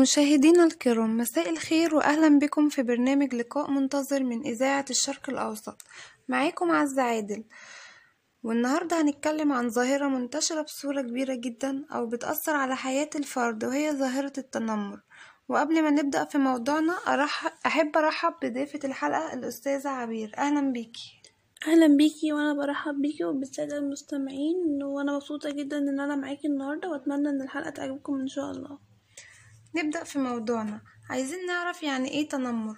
مشاهدينا الكرام مساء الخير وأهلا بكم في برنامج لقاء منتظر من إذاعة الشرق الأوسط. معاكم عزة عادل. والنهاردة هنتكلم عن ظاهرة منتشرة بصورة كبيرة جدا أو بتأثر على حياة الفرد وهي ظاهرة التنمر. وقبل ما نبدأ في موضوعنا أرحب أحب أرحب بضيفة الحلقة الأستاذة عبير. أهلا بيكي. أهلا بيكي وأنا برحب بيكي وبالسادة المستمعين وأنا مبسوطة جدا إن أنا معاكي النهارده وأتمنى إن الحلقة تعجبكم إن شاء الله. نبدأ في موضوعنا. عايزين نعرف يعني إيه تنمر؟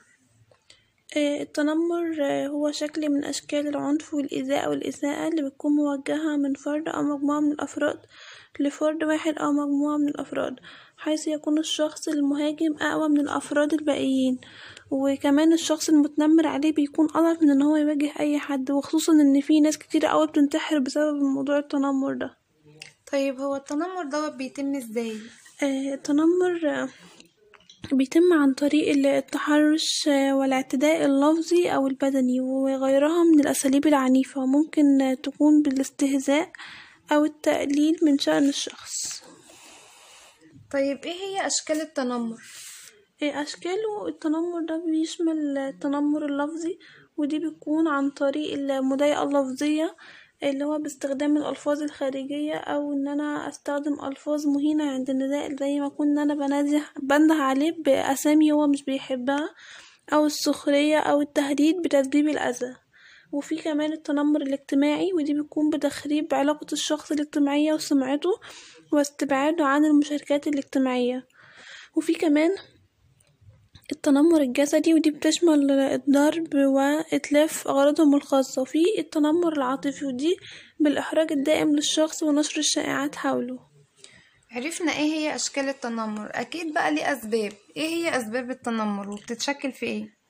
آه، التنمر آه، هو شكل من أشكال العنف والإيذاء والاساءه اللي بتكون موجهة من فرد أو مجموعة من الأفراد لفرد واحد أو مجموعة من الأفراد حيث يكون الشخص المهاجم أقوى من الأفراد الباقيين. وكمان الشخص المتنمر عليه بيكون أضعف من إن هو يواجه أي حد وخصوصا إن في ناس كتير قوي بتنتحر بسبب موضوع التنمر ده. طيب هو التنمر دوت بيتم إزاي؟ التنمر آه، بيتم عن طريق ال- التحرش آه، والاعتداء اللفظي أو البدني وغيرها من الأساليب العنيفة وممكن آه، تكون بالاستهزاء أو التقليل من شأن الشخص. طيب إيه هي أشكال التنمر؟ آه، أشكاله التنمر ده بيشمل التنمر اللفظي ودي بتكون عن طريق المضايقة اللفظية اللي هو باستخدام الألفاظ الخارجية أو إن أنا أستخدم ألفاظ مهينة عند النداء زي ما أكون إن أنا بنده بنده عليه بأسامي هو مش بيحبها أو السخرية أو التهديد بتسبيب الأذى. وفي كمان التنمر الاجتماعي ودي بيكون بتخريب علاقة الشخص الاجتماعية وسمعته واستبعاده عن المشاركات الاجتماعية. وفي كمان التنمر الجسدي ودي بتشمل الضرب وإتلاف أغراضهم الخاصة وفي التنمر العاطفي ودي بالإحراج الدائم للشخص ونشر الشائعات حوله. عرفنا إيه هي أشكال التنمر. أكيد بقى ليه أسباب. إيه هي أسباب التنمر؟ وبتتشكل في إيه؟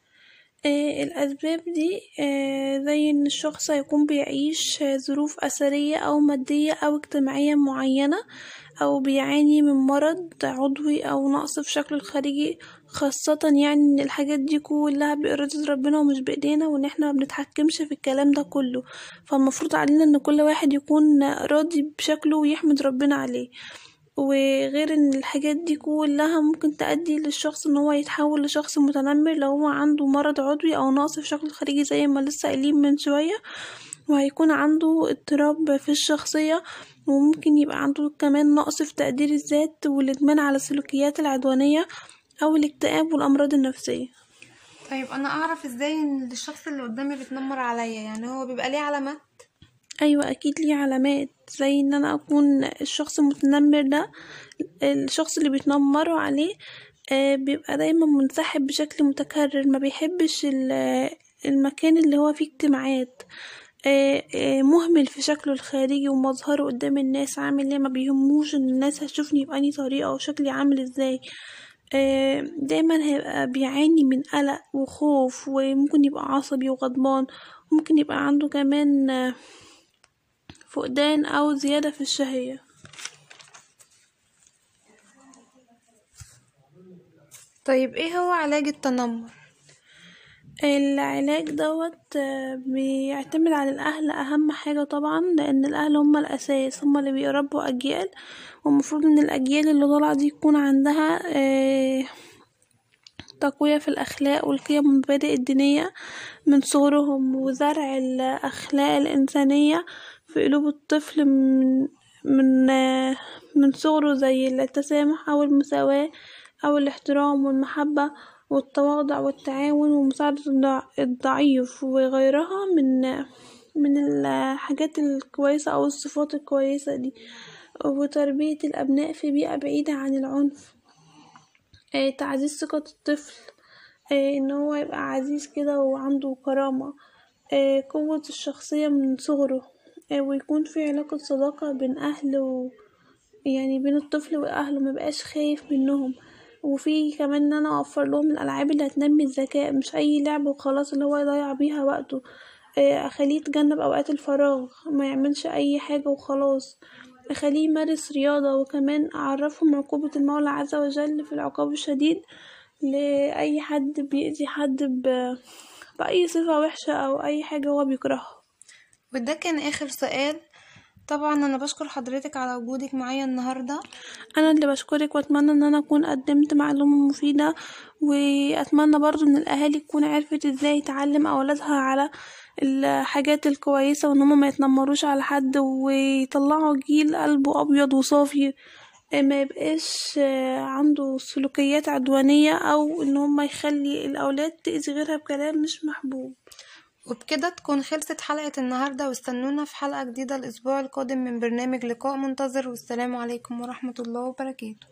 آه الأسباب دي آه زي إن الشخص هيكون بيعيش آه، ظروف أثرية أو مادية أو اجتماعية معينة أو بيعاني من مرض عضوي أو نقص في شكله الخارجي خاصة يعني إن الحاجات دي كلها بإرادة ربنا ومش بإيدينا وإن إحنا ما بنتحكمش في الكلام ده كله. فالمفروض علينا إن كل واحد يكون راضي بشكله ويحمد ربنا عليه. وغير إن الحاجات دي كلها ممكن تؤدي للشخص إن هو يتحول لشخص متنمر لو هو عنده مرض عضوي أو نقص في شكله الخارجي زي ما لسه قايلين من شوية وهيكون عنده اضطراب في الشخصية وممكن يبقى عنده كمان نقص في تقدير الذات والإدمان على السلوكيات العدوانية. أو الاكتئاب والأمراض النفسية. طيب أنا أعرف إزاي إن الشخص اللي قدامي بيتنمر عليا؟ يعني هو بيبقى ليه علامات؟ أيوه أكيد ليه علامات زي إن أنا أكون الشخص المتنمر ده الشخص اللي بيتنمروا عليه آه، بيبقى دايما منسحب بشكل متكرر ما بيحبش ال- المكان اللي هو فيه اجتماعات آه، آه، مهمل في شكله الخارجي ومظهره قدام الناس عامل ليه ما بيهموش إن الناس هتشوفني بأني طريقة وشكلي عامل إزاي. دايما هيبقى بيعاني من قلق وخوف وممكن يبقى عصبي وغضبان. ممكن يبقى عنده كمان آه، فقدان أو زيادة في الشهية. طيب إيه هو علاج التنمر؟ العلاج دوت بيعتمد على الأهل أهم حاجة طبعا لأن الأهل هما الأساس هما اللي بيربوا أجيال والمفروض إن الأجيال اللي طالعة دي يكون عندها آه، تقوية في الأخلاق والقيم والمبادئ الدينية من صغرهم وزرع الأخلاق الإنسانية في قلوب الطفل من من آه، من صغره زي التسامح أو المساواة أو الاحترام والمحبة. والتواضع والتعاون ومساعدة الضع- الضعيف وغيرها من من الحاجات الكويسة أو الصفات الكويسة دي. وتربية الأبناء في بيئة بعيدة عن العنف. آه، تعزيز ثقة الطفل. آه، إن هو يبقى عزيز كده وعنده كرامة. آه، قوة الشخصية من صغره. ويكون في علاقة صداقة بين أهل و يعني بين الطفل وأهله. مبقاش خايف منهم. وفي كمان إن أنا أوفر لهم الألعاب اللي هتنمي الذكاء مش أي لعب وخلاص اللي هو يضيع بيها وقته. آه، أخليه يتجنب أوقات الفراغ ما يعملش أي حاجة وخلاص. أخليه يمارس رياضة وكمان أعرفهم عقوبة المولى عز وجل في العقاب الشديد لأي حد بيأذي حد ب... بأي صفة وحشة أو أي حاجة هو بيكرهها. وده كان آخر سؤال. طبعا أنا بشكر حضرتك على وجودك معايا النهارده. أنا اللي بشكرك وأتمنى إن أنا أكون قدمت معلومة مفيدة وأتمنى برضو إن الأهالي تكون عرفت إزاي تعلم أولادها على الحاجات الكويسة وإن هما ما يتنمروش على حد ويطلعوا جيل قلبه أبيض وصافي. ما يبقاش عنده سلوكيات عدوانية أو إن هما يخلي الأولاد تأذي غيرها بكلام مش محبوب. وبكده تكون خلصت حلقة النهاردة واستنونا في حلقة جديدة الأسبوع القادم من برنامج لقاء منتظر والسلام عليكم ورحمة الله وبركاته.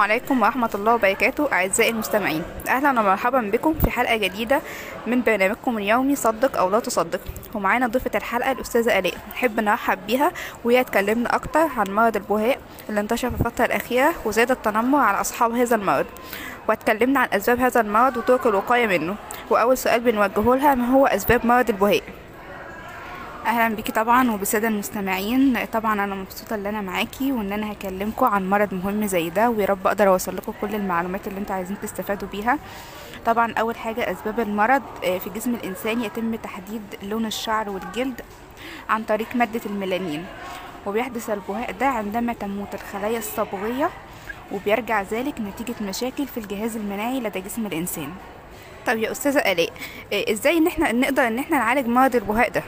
عليكم ورحمة الله وبركاته أعزائي المستمعين. أهلا ومرحبا بكم في حلقة جديدة من برنامجكم اليومي صدق أو لا تصدق. ومعانا ضيفة الحلقة الأستاذة آلاء. نحب نرحب بيها وهي تكلمنا أكتر عن مرض البهاء اللي انتشر في الفترة الأخيرة وزاد التنمر على أصحاب هذا المرض. واتكلمنا عن أسباب هذا المرض وطرق الوقاية منه. وأول سؤال بنوجهه لها ما هو أسباب مرض البهاء؟ أهلا بيكي طبعا وبالساده المستمعين. طبعا أنا مبسوطة إن أنا معاكي وإن أنا هكلمكم عن مرض مهم زي ده ويا رب أقدر أوصل لكم كل المعلومات اللي أنتوا عايزين تستفادوا بيها. طبعا أول حاجة أسباب المرض في جسم الإنسان يتم تحديد لون الشعر والجلد عن طريق مادة الميلانين وبيحدث البهاء ده عندما تموت الخلايا الصبغية وبيرجع ذلك نتيجة مشاكل في الجهاز المناعي لدى جسم الإنسان. طب يا أستاذة آلاء إزاي إن إحنا نقدر إن إحنا نعالج مرض البهاء ده؟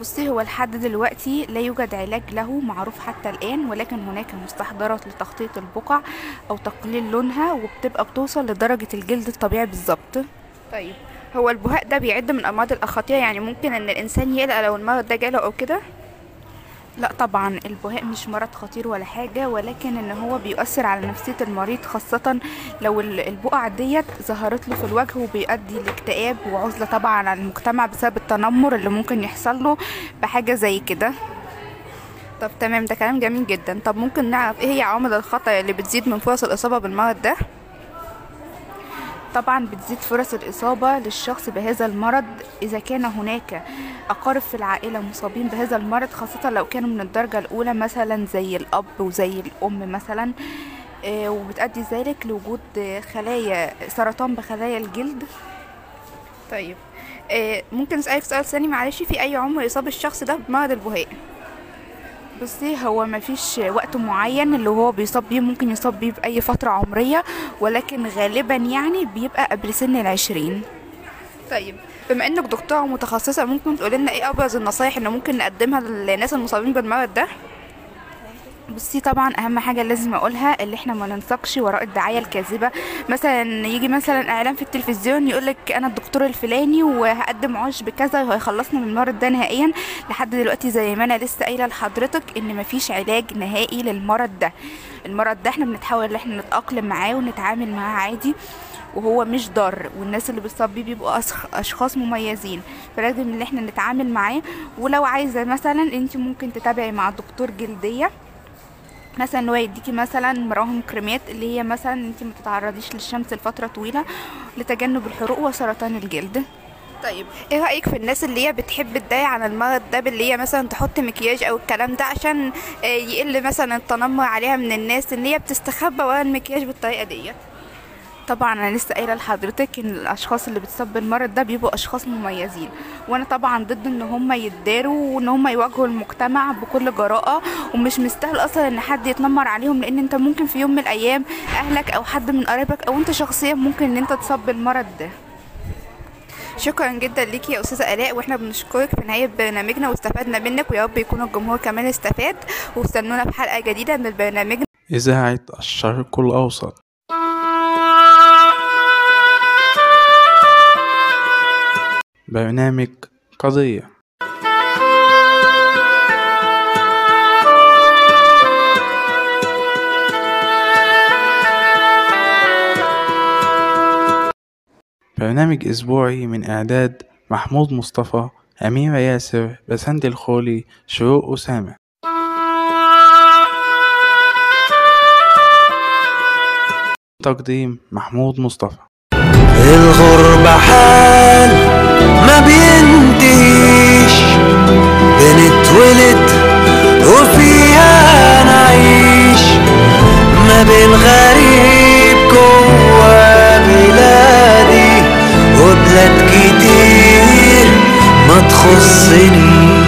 بصي هو لحد دلوقتي لا يوجد علاج له معروف حتى الآن ولكن هناك مستحضرات لتخطيط البقع أو تقليل لونها وبتبقى بتوصل لدرجة الجلد الطبيعي بالظبط. طيب هو البهاء ده بيعد من الأمراض الخطيرة يعني ممكن إن الإنسان يقلق لو المرض ده جاله أو كده؟ لا طبعا البهاء مش مرض خطير ولا حاجة ولكن إن هو بيؤثر على نفسية المريض خاصة لو البقع ديت ظهرت له في الوجه وبيؤدي لاكتئاب وعزلة طبعا عن المجتمع بسبب التنمر اللي ممكن يحصل له بحاجة زي كده. طب تمام ده كلام جميل جدا. طب ممكن نعرف إيه هي عوامل الخطر اللي بتزيد من فرص الإصابة بالمرض ده؟ طبعا بتزيد فرص الإصابة للشخص بهذا المرض إذا كان هناك أقارب في العائلة مصابين بهذا المرض خاصة لو كانوا من الدرجة الأولى مثلا زي الأب وزي الأم مثلا. وبتؤدي ذلك لوجود خلايا سرطان بخلايا الجلد. طيب ممكن أسألك سؤال ثاني؟ معلش في أي عمر يصاب الشخص ده بمرض البهاء؟ بصي هو مفيش وقت معين اللي هو بيصاب بيه ممكن يصاب بيه بأي فترة عمرية ولكن غالبا يعني بيبقى قبل سن العشرين. طيب بما إنك دكتورة متخصصة ممكن تقولي لنا إيه أبرز النصايح اللي ممكن نقدمها للناس المصابين بالمرض ده؟ بصي طبعا أهم حاجة لازم أقولها اللي إحنا ما ننسقش وراء الدعاية الكاذبة. مثلا يجي مثلا إعلان في التلفزيون يقولك أنا الدكتور الفلاني وهقدم عشب بكذا وهيخلصنا من المرض ده نهائيا. لحد دلوقتي زي ما أنا لسه قايلة لحضرتك إن مفيش علاج نهائي للمرض ده. المرض ده إحنا بنحاول إن إحنا نتأقلم معاه ونتعامل معاه عادي وهو مش ضار. والناس اللي بتصاب بيه بيبقوا أشخاص مميزين. فلازم إن إحنا نتعامل معاه. ولو عايزة مثلا انت ممكن تتابعي مع دكتور جلدية. مثلا ان هو يديكي مثلا مراهم كريمات اللي هي مثلا انت ما تتعرضيش للشمس لفترة طويلة لتجنب الحروق وسرطان الجلد. طيب إيه رأيك في الناس اللي هي بتحب تضايق عن المرض ده باللي هي مثلا تحط مكياج أو الكلام ده عشان يقل مثلا التنمر عليها من الناس ان هي بتستخبى ورا المكياج بالطريقة ديت؟ طبعا أنا لسه قايلة لحضرتك إن الأشخاص اللي بتصاب بالمرض ده بيبقوا أشخاص مميزين. وأنا طبعا ضد إن هم يتداروا وإن هم يواجهوا المجتمع بكل جراءة ومش مستاهل أصلا إن حد يتنمر عليهم لأن أنت ممكن في يوم من الأيام أهلك أو حد من قرايبك أو أنت شخصيا ممكن إن أنت تصاب بالمرض ده. شكرا جدا ليكي يا أستاذة ألاء وإحنا بنشكرك في نهاية برنامجنا واستفدنا منك ويا رب يكون الجمهور كمان استفاد. واستنونا في حلقة جديدة من برنامجنا. إذاعة الشرق الأوسط. برنامج قضية. برنامج أسبوعي من إعداد محمود مصطفى أميرة ياسر بسند الخولي شروق أسامة. تقديم محمود مصطفى. الغربة حال بينتهيش بنتولد وفيها نعيش ما بين غريب جوا بلادي وبلاد كتير ما تخصنيش.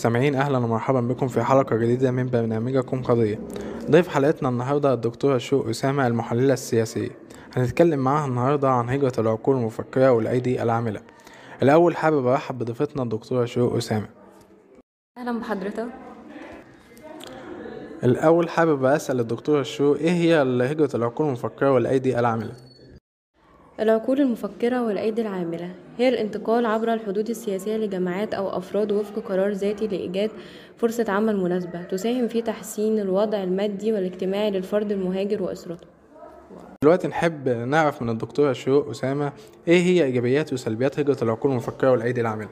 سامعين أهلا ومرحبا بكم في حلقة جديدة من برنامجكم قضية. ضيف حلقتنا النهارده الدكتوره شوق أسامة المحلله السياسيه هنتكلم معاها النهارده عن هجرة العقول المفكرة والأيدي العاملة. الأول حابب أرحب بضيفتنا الدكتوره شوق أسامة. أهلا بحضرتك. الأول حابب أسأل الدكتوره شوق إيه هي هجرة العقول المفكرة والأيدي العاملة؟ العقول المفكرة والأيدي العاملة. هي الانتقال عبر الحدود السياسية لجماعات أو أفراد وفق قرار ذاتي لإيجاد فرصة عمل مناسبة تساهم في تحسين الوضع المادي والاجتماعي للفرد المهاجر وأسرته. دلوقتي نحب نعرف من الدكتورة شوق أسامة إيه هي إيجابيات وسلبيات هجرة العقول المفكرة والأيدي العاملة؟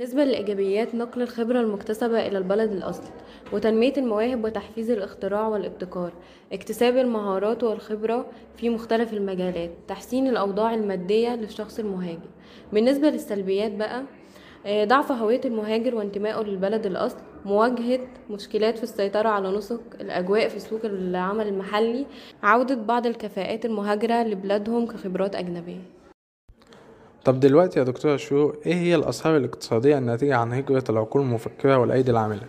بالنسبة للإيجابيات نقل الخبرة المكتسبة إلى البلد الأصل وتنمية المواهب وتحفيز الاختراع والابتكار اكتساب المهارات والخبرة في مختلف المجالات تحسين الأوضاع المادية للشخص المهاجر. بالنسبة للسلبيات بقى آه، ضعف هوية المهاجر وانتمائه للبلد الأصل مواجهة مشكلات في السيطرة على نسق الأجواء في سوق العمل المحلي عودة بعض الكفاءات المهاجرة لبلادهم كخبرات أجنبية. طب دلوقتي يا دكتوره شوق إيه هي الاثار الاقتصادية الناتجة عن هجرة العقول المفكرة والأيدي العاملة؟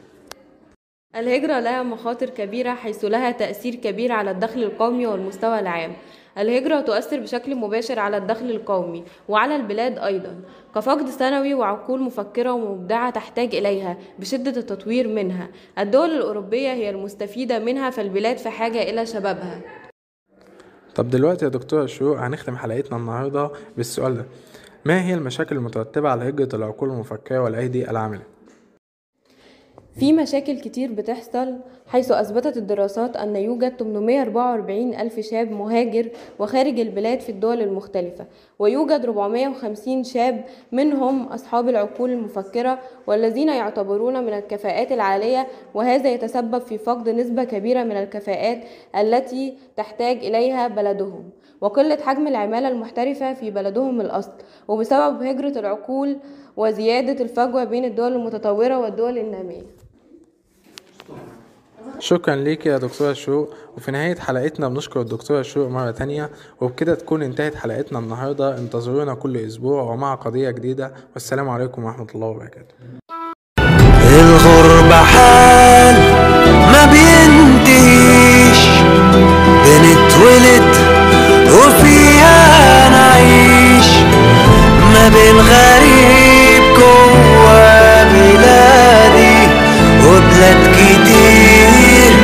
الهجرة لها مخاطر كبيرة حيث لها تأثير كبير على الدخل القومي والمستوى العام. الهجرة تؤثر بشكل مباشر على الدخل القومي وعلى البلاد أيضا. كفقد ثانوي وعقول مفكرة ومبدعة تحتاج إليها بشدة التطوير منها. الدول الأوروبية هي المستفيدة منها فالبلاد في حاجة إلى شبابها. طب دلوقتي يا دكتورة شروق هنختم حلقتنا النهاردة بالسؤال ده. ما هي المشاكل المترتبة على هجرة العقول المفكرة والأيدي العاملة؟ في مشاكل كتير بتحصل حيث أثبتت الدراسات أن يوجد 844 ألف شاب مهاجر وخارج البلاد في الدول المختلفة ويوجد 450 شاب منهم أصحاب العقول المفكرة والذين يعتبرون من الكفاءات العالية وهذا يتسبب في فقد نسبة كبيرة من الكفاءات التي تحتاج إليها بلدهم وقلة حجم العمالة المحترفة في بلدهم الأصل وبسبب هجرة العقول وزيادة الفجوة بين الدول المتطورة والدول النامية. شكرا ليك يا دكتورة شروق وفي نهاية حلقتنا بنشكر الدكتورة شروق مرة تانية. وبكده تكون انتهت حلقتنا النهاردة. انتظرونا كل أسبوع ومع قضية جديدة. والسلام عليكم ورحمة الله وبركاته. الغربة حال ما بينتهيش بنتولد ما بين غريب جوا بلادي وبلاد كتير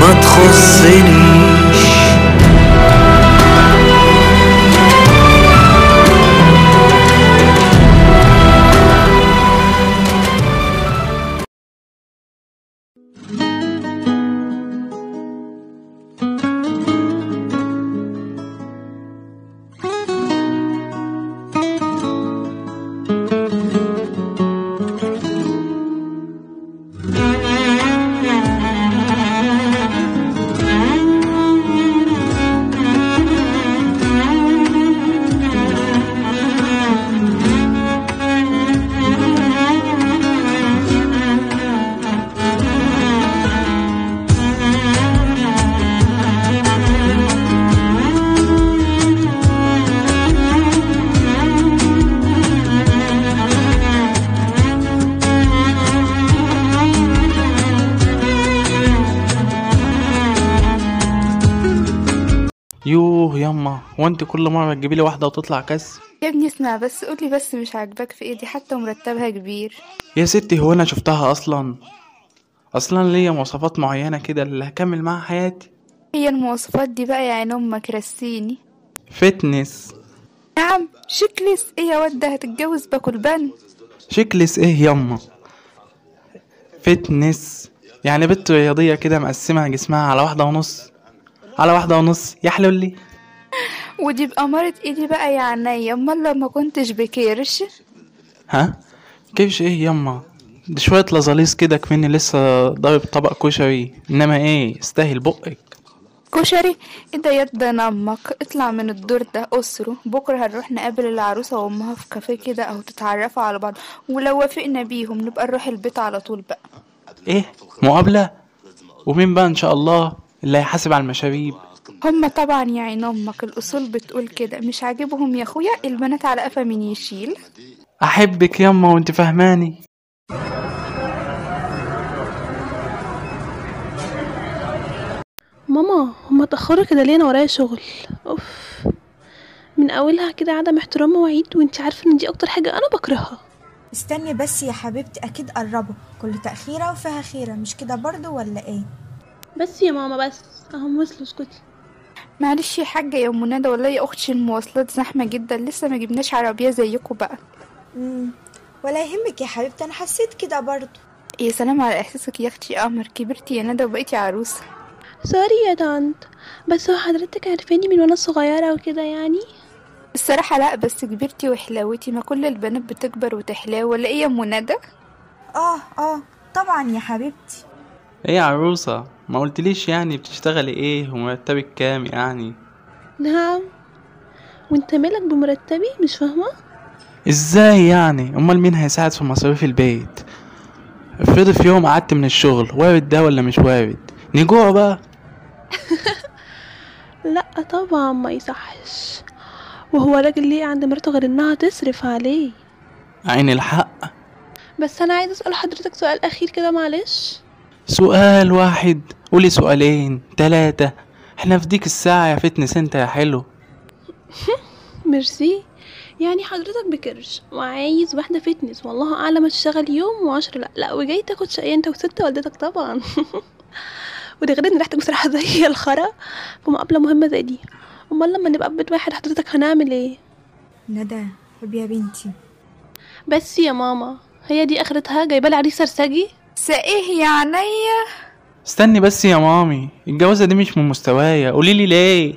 ما تخصنيش انت كل مرة تجيبي لي واحدة وتطلع كاس يا ابني اسمع بس قولي بس مش عاجباك في ايدي حتى مرتبها كبير. يا ستي هو أنا شفتها أصلا؟ أصلا ليا مواصفات معينة كده اللي هكمل معاها حياتي؟ هي المواصفات دي بقى يا عين أمك رسيني فتنس نعم شكلس إيه يا واد ده هتتجوز باكل بن شكلس إيه يما fitness يعني بنت رياضية كده مقسمة جسمها على واحدة ونص. على واحدة ونص. يا حلولي. ودي بأمارة إيدي بقى يا عينيا. أمال لو ما كنتش بكرش ها؟ كيفش إيه يما دي شوية لزاليس كده كمني لسه ضارب طبق كشري. إنما إيه؟ استاهل بقك. كشري؟ إيه ده يد أمك؟ اطلع من الدور ده أسره. بكرة هنروح نقابل العروسة وأمها في كافيه كده أو تتعرفوا على بعض. ولو وافقنا بيهم نبقى نروح البيت على طول بقى. إيه؟ مقابلة؟ ومين بقى إن شاء الله اللي هيحاسب على المشاريب؟ هما طبعا يا عين أمك الأصول بتقول كده. مش عاجبهم يا أخويا؟ البنات على قفا مين يشيل. أحبك يما وأنت فهماني. ماما هما اتأخروا كده ليه؟ أنا ورايا شغل. أوف. من أولها كده عدم احترام مواعيد وأنت عارفة إن دي أكتر حاجة أنا بكرهها. استني بس يا حبيبتي أكيد قربوا. كل تأخيرة وفيها خيرة مش كده برضو ولا إيه؟ بس يا ماما بس اهم وصلوا اسكتي. معلش يا حاجة يا أم ندى والله يا أختي المواصلات زحمة جدا. لسه ما جبناش عربية زيكم بقى. مم. ولا يهمك يا حبيبتي أنا حسيت كده برضو. يا سلام على إحساسك يا أختي قمر. كبرتي يا ندى وبقيتي عروسة. سوري يا طنط بس هو حضرتك عارفاني من وأنا صغيرة وكده يعني؟ الصراحة لا بس كبرتي وحلاوتي. ما كل البنات بتكبر وتحلاوه ولا إيه يا أم ندى؟ آه آه طبعا يا حبيبتي. إيه يا عروسة؟ ما قلتليش يعني بتشتغلي إيه ومرتبك كام يعني؟ نعم. وانت مالك بمرتبي؟ مش فاهمة؟ إزاي يعني؟ امال مين هيساعد في مصاريف البيت؟ افرضي في يوم قعدت من الشغل وارد ده ولا مش وارد؟ نجوع بقى. لا طبعا ما يصحش. وهو راجل ليه عند مراته غير إنها تصرف عليه. عين الحق. بس أنا عايزة أسأل حضرتك سؤال أخير كده معلش. سؤال واحد. قولي سؤالين تلاتة. إحنا في ديك الساعة يا fitness انت يا حلو. ميرسي. يعني حضرتك بكرش وعايز واحدة fitness. والله أعلم هتشتغل يوم وعشرة لأ لأ وجاي تاخد شقية أنت وست والدتك طبعا. وده غير إن ريحتك بصراحة زي الخرا. في مقابلة مهمة زي دي. أمال لما نبقى في بيت واحد حضرتك هنعمل إيه؟ ندى حب يا بنتي. بس يا ماما هي دي آخرتها؟ جايبالي عريس سرسجي؟ سايه يا عينيا استني بس يا مامي الجوازة دي مش من مستوايا. قوليلي ليه؟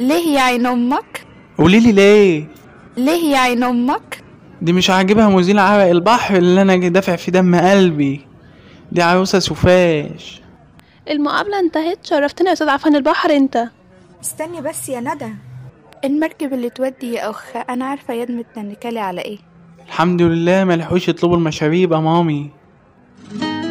ليه يا عين أمك؟ قوليلي ليه؟ ليه يا عين أمك؟ دي مش عاجبها مزيل عرق البحر اللي أنا دافع في دم قلبي. دي عروسة سفاش. المقابلة انتهت. شرفتنا يا أستاذ عفان البحر أنت. استني بس يا ندى. المركب اللي تودي يا أخ أنا عارفة يد متنكلي على إيه. الحمد لله ملحقوش يطلبوا المشاريب يا مامي. Thank you.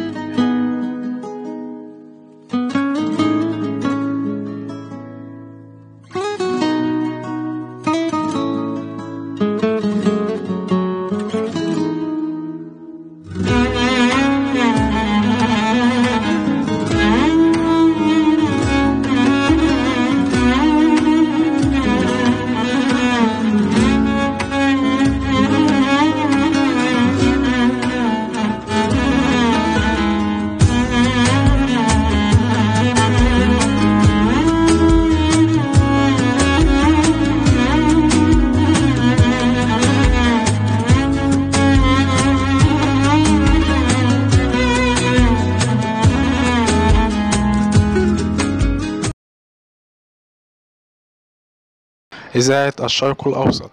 إذاعة الشرق الأوسط.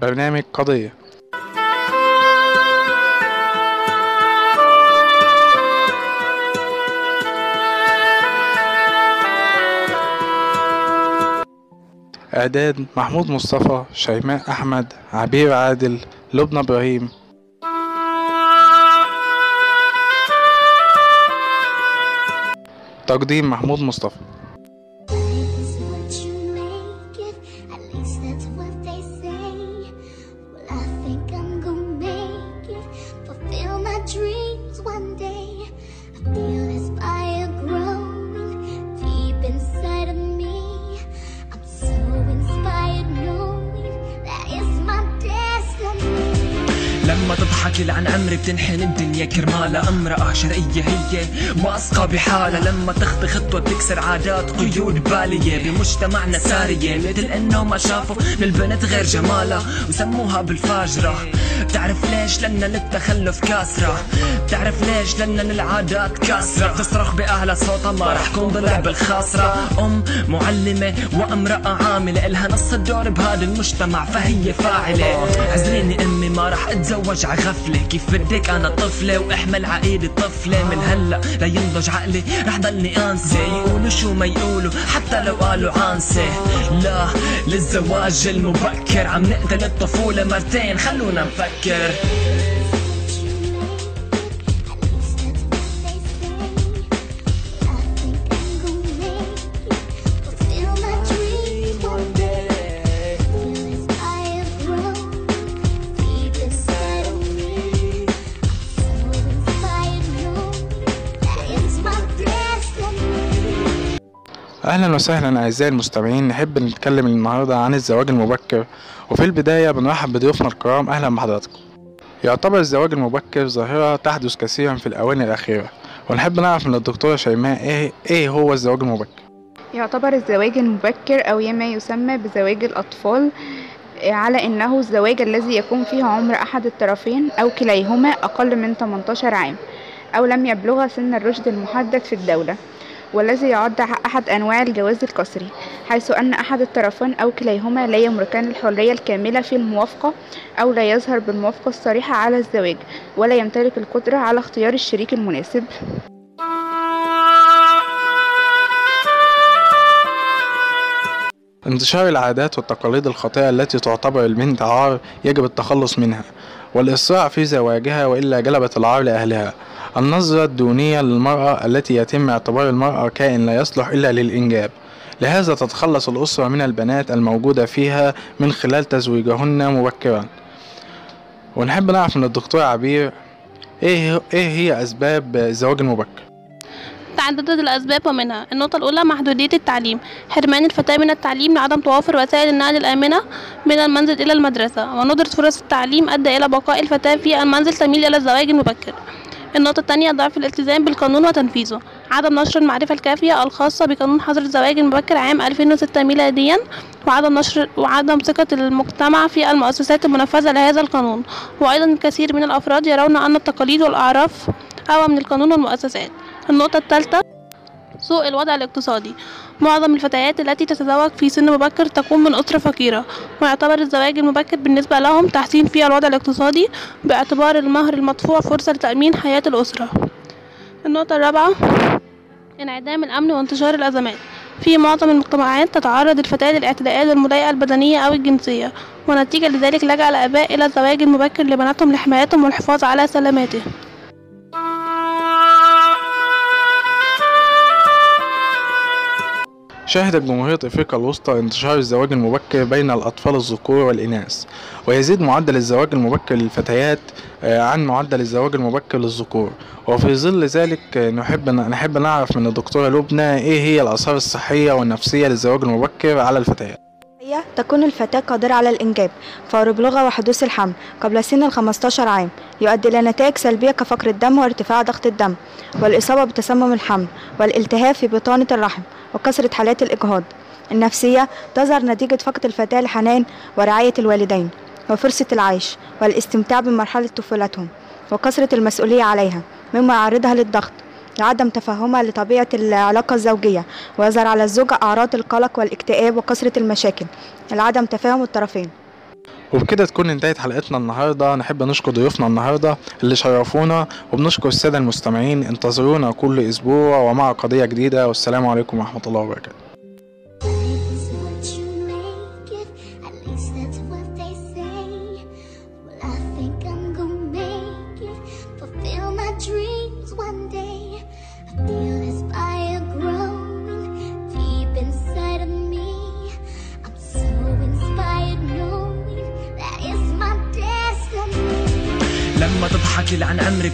برنامج قضية. إعداد محمود مصطفى شيماء أحمد عبير عادل لبنى إبراهيم. تقديم محمود مصطفى. كرمالها امرأة شرقية هي. واثقة بحالها لما تخطي خطوة بتكسر عادات قيود بالية. بمجتمعنا سارية مثل إنه ما شافوا للبنت غير جمالها وسموها بالفاجرة. بتعرف ليش؟ لأن للتخلف كاسرة. بتعرف ليش؟ لأن العادات كاسرة. بتصرخ بأعلى صوتها ما رح كون ضلع بالخاصرة أم معلمة وامرأة عاملة إلها نص الدور بهذا المجتمع فهي فاعلة. عذريني أمي ما رح أتزوج عغفلة كيف بدك؟ أنا طفلة وأحمل عقيدة طفلة. من هلأ لا ينضج عقلي رح ضلني أنسى. يقولوا شو ما يقولوا حتى لو قالوا عانسة لا للزواج المبكر. عم نقتل الطفولة مرتين خلونا نفكر. quer. أهلا وسهلا أعزائي المستمعين. نحب نتكلم النهارده عن الزواج المبكر. وفي البداية بنرحب بضيوفنا الكرام. أهلا بحضراتكم. يعتبر الزواج المبكر ظاهرة تحدث كثيرا في الاواني الأخيرة. ونحب نعرف من الدكتورة شيماء إيه إيه هو الزواج المبكر؟ يعتبر الزواج المبكر أو ما يسمى بزواج الأطفال على أنه الزواج الذي يكون فيه عمر أحد الطرفين أو كليهما أقل من 18 عام أو لم يبلغ سن الرشد المحدد في الدولة. والذي يعد أحد أنواع الجواز القسري حيث أن أحد الطرفين أو كليهما لا يملكان الحرية الكاملة في الموافقة أو لا يظهر بالموافقة الصريحة على الزواج ولا يمتلك القدرة على اختيار الشريك المناسب. انتشار العادات والتقاليد الخاطئة التي تعتبر البنت عار يجب التخلص منها والإسراع في زواجها وإلا جلبت العار لأهلها. النظرة الدونية للمرأة التي يتم اعتبار المرأة كائن لا يصلح إلا للإنجاب. لهذا تتخلص الأسرة من البنات الموجودة فيها من خلال تزويجهن مبكرا. ونحب نعرف من الدكتور عبير إيه, إيه هي أسباب الزواج المبكر تعددت الأسباب ومنها النقطة الأولى محدودية التعليم حرمان الفتاة من التعليم لعدم توافر وسائل النقل الآمنة من المنزل إلى المدرسة وندرة فرص التعليم أدى إلى بقاء الفتاة في المنزل تميل إلى الزواج المبكر. النقطة الثانية ضعف الالتزام بالقانون وتنفيذه. عدم نشر المعرفة الكافية الخاصة بقانون حظر الزواج المبكر عام 2006 ميلاديا وعدم نشر وعدم ثقة المجتمع في المؤسسات المنفذة لهذا القانون. وأيضا الكثير من الأفراد يرون أن التقاليد والأعراف أقوى من القانون والمؤسسات. النقطة الثالثة سوء الوضع الاقتصادي. معظم الفتيات التي تتزوج في سن مبكر تكون من أسرة فقيرة ويعتبر الزواج المبكر بالنسبة لهم تحسين في الوضع الاقتصادي باعتبار المهر المدفوع فرصة لتأمين حياة الأسرة. النقطة الرابعة انعدام الأمن وانتشار الأزمات. في معظم المجتمعات تتعرض الفتاة للاعتداءات والمضايقة البدنية أو الجنسية ونتيجة لذلك لجأ الآباء إلى الزواج المبكر لبناتهم لحمايتهم والحفاظ على سلامتهم شهدت جمهورية أفريقيا الوسطى انتشار الزواج المبكر بين الأطفال الذكور والإناث ويزيد معدل الزواج المبكر للفتيات عن معدل الزواج المبكر للذكور. وفي ظل ذلك نحب نحب نعرف من الدكتورة لبنى إيه هي الآثار الصحية والنفسية للزواج المبكر على الفتيات. تكون الفتاة قادرة على الإنجاب فور بلوغها وحدوث الحمل قبل سن ال 15 عام يؤدي إلى نتائج سلبية كفقر الدم وارتفاع ضغط الدم والإصابة بتسمم الحمل والالتهاب في بطانة الرحم وكثرة حالات الإجهاض. النفسية تظهر نتيجة فقد الفتاة الحنان ورعاية الوالدين وفرصة العيش والاستمتاع بمرحلة طفولتهم وكثرة المسؤولية عليها مما يعرضها للضغط. لعدم تفهمها لطبيعة العلاقة الزوجية ويظهر على الزوجة أعراض القلق والاكتئاب وكثرة المشاكل. لعدم تفاهم الطرفين. وبكده تكون انتهت حلقتنا النهارده. نحب نشكر ضيوفنا النهارده اللي شرفونا وبنشكر السادة المستمعين. انتظرونا كل أسبوع ومع قضية جديدة. والسلام عليكم ورحمة الله وبركاته.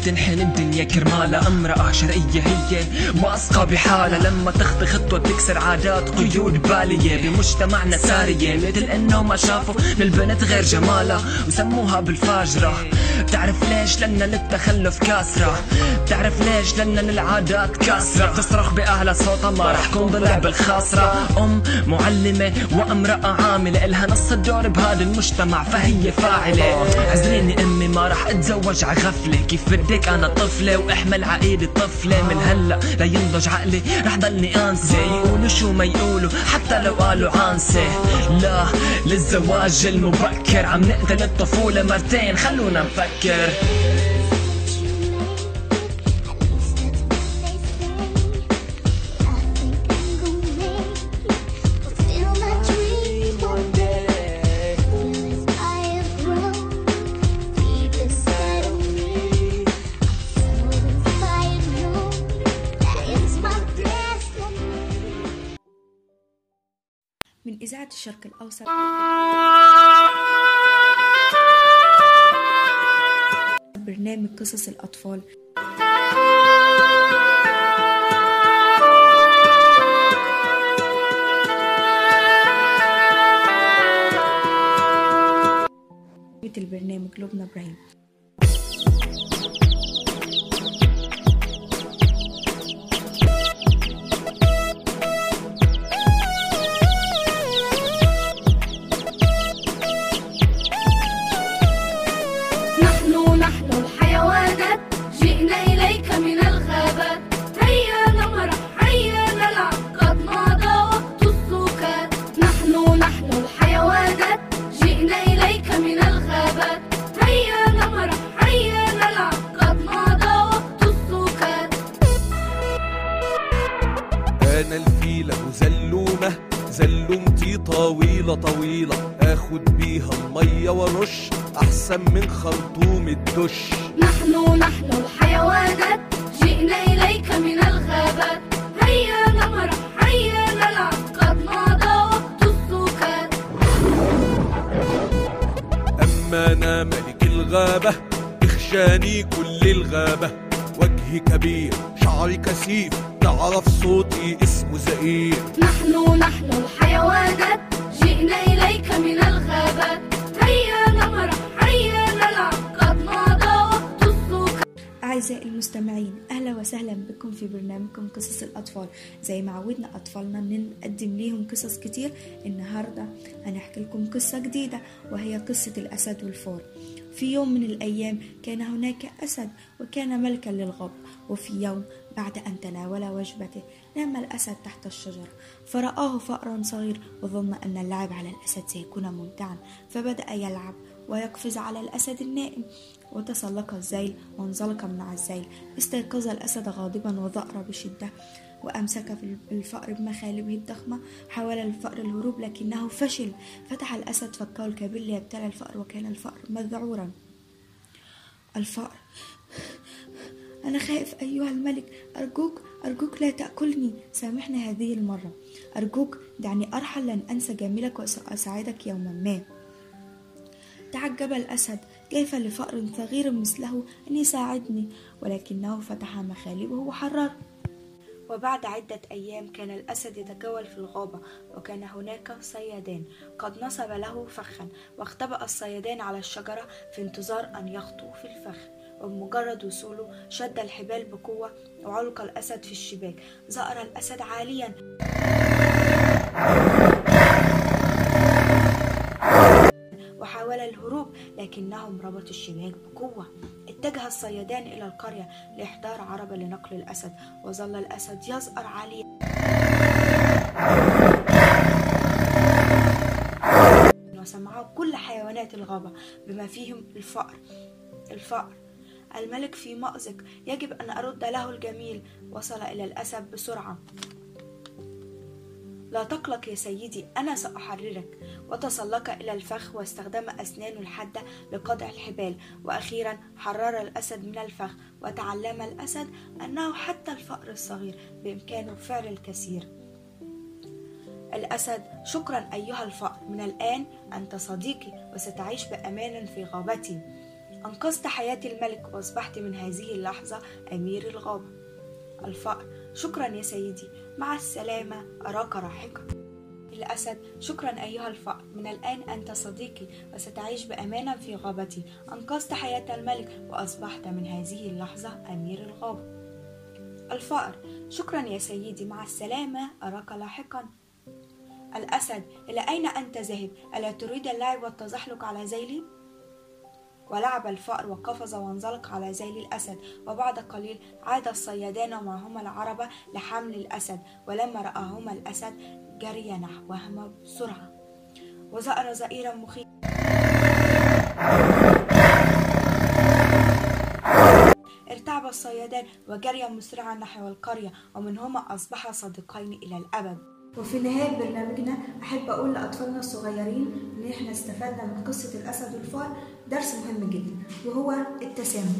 and Helen الدنيا كرمالها امرأة شرقية هي واثقة بحالها لما تخطي خطوة تكسر عادات قيود بالية. بمجتمعنا سارية مثل إنه ما شافوا من البنت غير جمالها وسموها بالفاجرة. بتعرف ليش؟ لأن للتخلف كاسرة. بتعرف ليش؟ لأن للعادات كاسرة. بتصرخ بأهلها صوتها ما رح كون ضلع بالخاصرة. أم معلمة وامرأة عاملة إلها نص الدور بهذا المجتمع فهي فاعلة. عزليني أمي ما رح أتزوج عغفلة كيف بدك؟ أنا طفلة. وأحمل عقيدة طفلة من هلأ لا ينضج عقلي. رح ضلني أنسى يقولوا شو ما يقولوا حتى لو قالوا عانسة لا للزواج المبكر. عم نقتل الطفولة مرتين. خلونا نفكر. الشرق الأوسط. برنامج قصص الأطفال. أحسن من خرطوم الدش. كتير. النهاردة هنحكي لكم قصة جديدة وهي قصة الأسد والفار. في يوم من الأيام كان هناك أسد وكان ملكا للغاب وفي يوم بعد أن تناول وجبته نام الأسد تحت الشجرة. فرآه فأرا صغير وظن أن اللعب على الأسد سيكون ممتعا. فبدأ يلعب ويقفز على الأسد النائم. وتسلق الذيل وانزلق من على الذيل استيقظ الأسد غاضبا وظأر بشدة. وأمسك الفأر بمخالبه الضخمة حاول الفأر الهروب لكنه فشل. فتح الأسد فكه الكبير ليبتلع الفأر وكان الفأر مذعورا. الفأر أنا خائف أيها الملك أرجوك أرجوك لا تأكلني. سامحني هذه المرة. أرجوك دعني أرحل لن أنسى جميلك وسأساعدك يوما ما. تعجب الأسد. كيف لفأر صغير مثله؟ أن يساعدني ولكنه فتح مخالبه وحرر. وبعد عدة أيام كان الأسد يتجول في الغابة وكان هناك صيادان قد نصب له فخا واختبأ الصيادان على الشجرة في انتظار أن يخطوا في الفخ. وبمجرد وصوله شد الحبال بقوة وعلق الأسد في الشباك. زأر الأسد عاليا. وحاول الهروب لكنهم ربطوا الشباك بقوة. اتجه الصيادان إلى القرية لإحضار عربة لنقل الأسد وظل الأسد يزأر عاليا. وسمعه كل حيوانات الغابة بما فيهم الفأر. الفأر. الملك في مأزق يجب أن أرد له الجميل. وصل إلى الأسد بسرعة. لا تقلق يا سيدي أنا سأحررك. وتسلق إلى الفخ واستخدم أسنانه الحادة لقطع الحبال. وأخيرا حرر الأسد من الفخ. وتعلم الأسد أنه حتى الفأر الصغير بإمكانه فعل الكثير. الأسد شكرا أيها الفأر. من الآن أنت صديقي وستعيش بأمان في غابتي. أنقذت حياة الملك وأصبحت من هذه اللحظة أمير الغابة. الفأر شكرا يا سيدي. مع السلامة أراك راحقا. الأسد شكرا أيها الفأر من الآن أنت صديقي وستعيش بأمانة في غابتي. أنقذت حياة الملك وأصبحت من هذه اللحظة أمير الغابة. الفأر شكرا يا سيدي. مع السلامة أراك لاحقا. الأسد إلى أين أنت ذاهب؟ ألا تريد اللعب والتزحلق على ذيلي؟ ولعب الفأر وقفز وانزلق على ذيل الأسد وبعد قليل عاد الصيادان ومعهما العربة لحمل الأسد ولما رآهما الأسد جري نحوهما بسرعة. وزأر زئيرا مخيفا. ارتعب الصيادان وجريا مسرعا نحو القرية ومنهما أصبحا صديقين إلى الأبد. وفي نهاية برنامجنا أحب أقول لأطفالنا الصغيرين إن إحنا استفدنا من قصة الأسد والفأر درس مهم جدا وهو التسامح.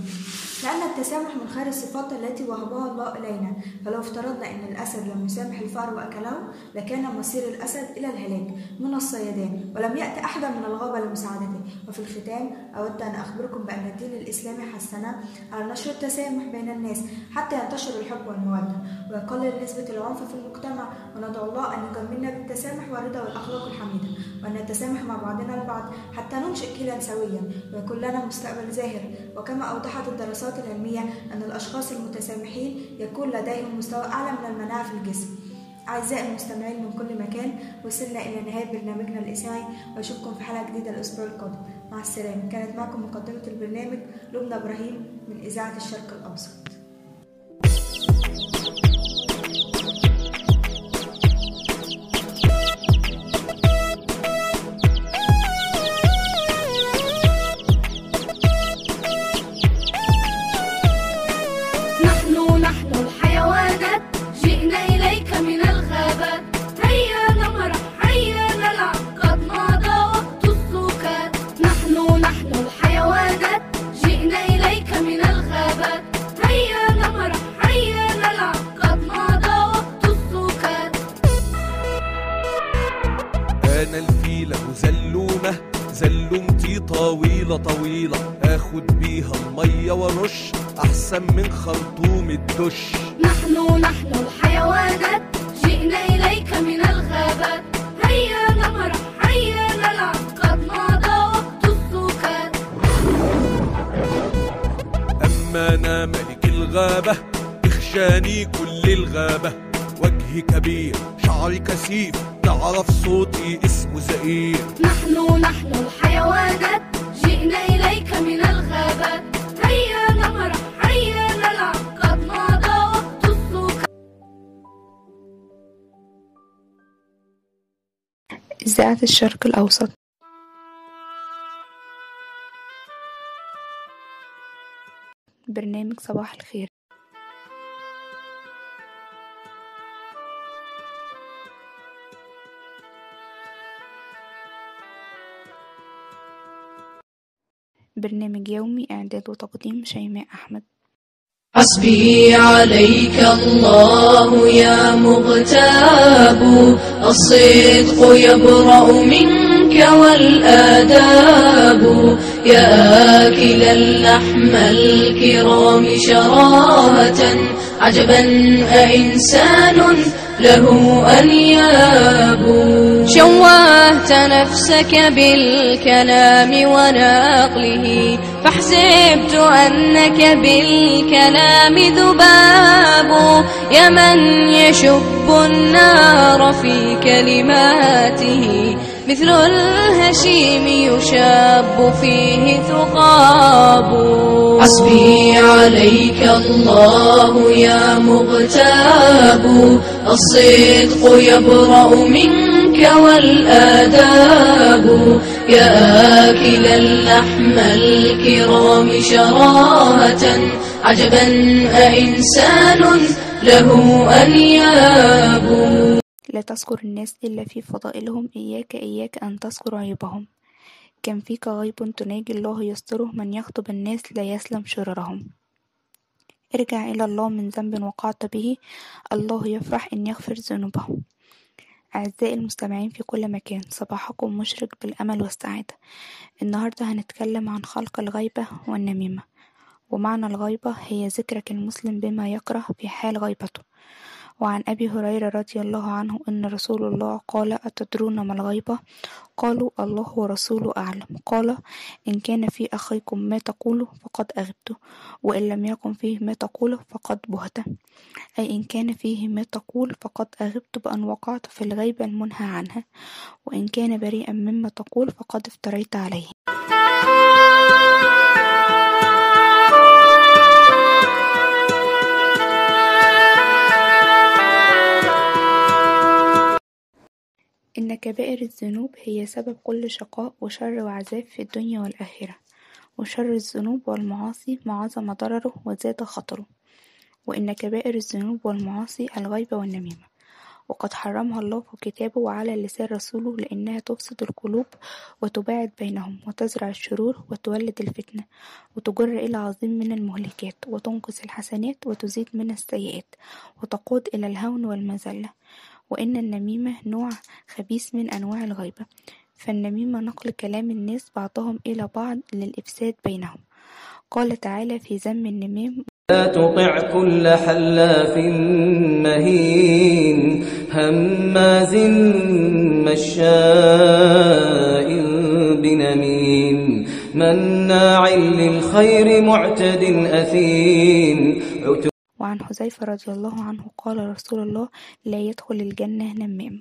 لأن التسامح من خير الصفات التي وهبها الله إلينا. فلو افترضنا أن الأسد لم يسامح الفأر وأكله لكان مصير الأسد إلى الهلاك من الصيادان ولم يأتي أحدا من الغابة لمساعدته. وفي الختام أود أن أخبركم بأن الدين الإسلامي حثنا على نشر التسامح بين الناس حتى ينتشر الحب والمودة. ويقلل نسبة العنف في المجتمع وندعو الله أن يجملنا بالتسامح والرضا والأخلاق الحميدة. وأن نتسامح مع بعضنا البعض حتى ننشئ جيلا سويا ويكون لنا مستقبل زاهر. وكما أوضحت الدراسات العلمية أن الأشخاص المتسامحين يكون لديهم مستوى أعلى من المناعة في الجسم. أعزائي المستمعين من كل مكان وصلنا إلى نهاية برنامجنا الإذاعي وأشوفكم في حلقة جديدة الأسبوع القادم. مع السلامة. كانت معكم مقدمة البرنامج لبنى إبراهيم من إذاعة الشرق الأوسط. إذاعة الشرق الأوسط. برنامج صباح الخير. برنامج يومي إعداد وتقديم شيماء أحمد. حسبي عليك الله يا مغتاب الصدق يبرأ منك والآداب. يا آكل اللحم الكرام شراهة عجبا أإنسان له أنياب. شوهت نفسك بالكلام ونقله فحسبت أنك بالكلام ذباب يا من يشب النار في كلماته. مثل الهشيم يشاب فيه ثقاب. حسبي عليك الله يا مغتاب. الصدق يبرأ منك والآداب. يا آكل اللحم الكرام شراهة عجبا أإنسان له أنياب. لا تذكر الناس إلا في فضائلهم إياك إياك أن تذكر عيوبهم. كم فيك غيب تناجي الله يستره من يخطب الناس لا يسلم شررهم. ارجع إلى الله من ذنب وقعت به. الله يفرح إن يغفر ذنوبه أعزائي المستمعين في كل مكان صباحكم مشرق بالأمل والسعادة. النهاردة هنتكلم عن خلق الغيبة والنميمة ومعنى الغيبة هي ذكرك المسلم بما يكره في حال غيبته. وعن أبي هريرة رضي الله عنه أن رسول الله قال أتدرون ما الغيبة؟ قالوا الله ورسوله أعلم. قال إن كان في أخيكم ما تقوله فقد أغبته وإن لم يكن فيه ما تقوله فقد بهته أي إن كان فيه ما تقول فقد أغبت بأن وقعت في الغيبة المنهى عنها وإن كان بريئا مما تقول فقد افتريت عليه. إن كبائر الذنوب هي سبب كل شقاء وشر وعذاب في الدنيا والآخرة وشر الذنوب والمعاصي ما عظم ضرره وزاد خطره وإن كبائر الذنوب والمعاصي الغيبة والنميمة. وقد حرمها الله في كتابه وعلى لسان رسوله لأنها تفسد القلوب وتباعد بينهم وتزرع الشرور وتولد الفتنة وتجر إلى عظيم من المهلكات وتنقص الحسنات وتزيد من السيئات وتقود إلى الهون والمذلة. وإن النميمة نوع خبيث من أنواع الغيبة فالنميمة نقل كلام الناس بعضهم إلى بعض للإفساد بينهم. قال تعالى في ذم النمام لا تطع كل حلاف مهين هماز مشاء بنميم مناع للخير معتد أثيم. وعن حذيفة رضي الله عنه قال رسول الله لا يدخل الجنة نمام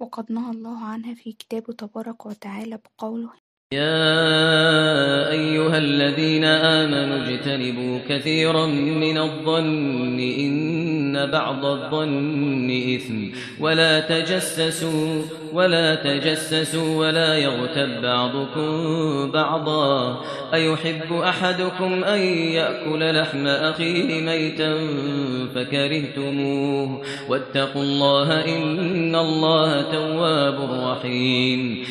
وقد نهى الله عنها في كتابه تبارك وتعالى بقوله يا أيها الذين آمنوا اجتنبوا كثيرا من الظن إن بعض الظن إثم. ولا تجسسوا ولا تجسسوا ولا يغتب بعضكم بعضا. أيحب أحدكم أن يأكل لحم أخيه ميتا فكرهتموه. واتقوا الله إن الله تواب رحيم.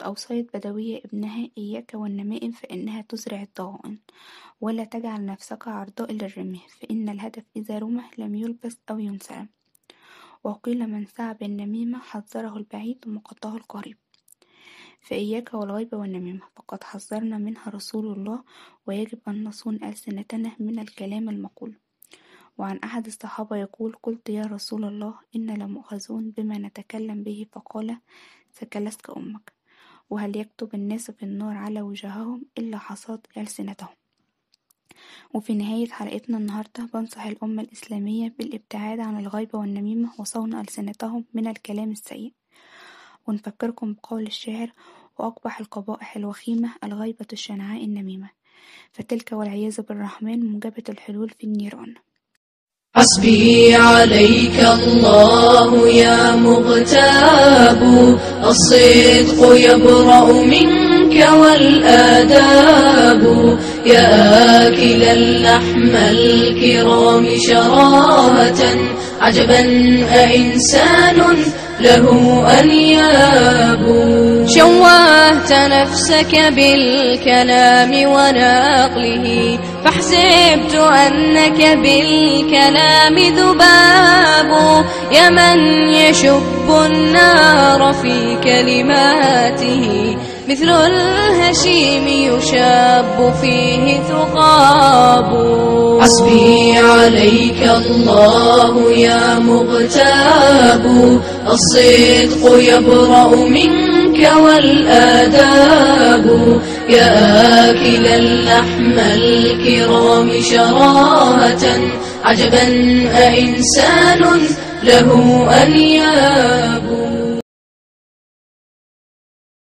أوصيت بدوية ابنها إياك والنمائم فإنها تزرع الطاغين ولا تجعل نفسك عرضاء للرمي فإن الهدف إذا رمى لم يلبس أو ينسى وقيل من سعى بالنميمة حذره البعيد ومقته القريب. فإياك والغيبة والنميمة فقد حذرنا منها رسول الله ويجب أن نصون ألسنتنا من الكلام المقول. وعن أحد الصحابة يقول قلت يا رسول الله إن لمؤخذون بما نتكلم به فقال سكلتك أمك وهل يكتب الناس في النار على وجوههم إلا حصاد ألسنتهم؟ وفي نهاية حلقتنا النهاردة بنصح الأمة الإسلامية بالابتعاد عن الغيبة والنميمة وصون ألسنتهم من الكلام السيء. ونفكركم بقول الشاعر وأقبح القبائح الوخيمة الغيبة الشنعاء النميمة. فتلك والعياذ بالرحمن موجبة الحلول في النيران. حسبي عليك الله يا مغتاب الصدق يبرأ منك والآداب. يا آكل اللحم الكرام شراهة عجبا أإنسان له أنياب. شوهت نفسك بالكلام ونقله فحسبت أنك بالكلام ذباب. يا من يشب النار في كلماته مثل الهشيم يشاب فيه ثقاب. حسبي عليك الله يا مغتاب. الصدق يبرأ منك والآداب. يا آكل اللحم الكرام شراهة. عجبا أإنسان له أنياب.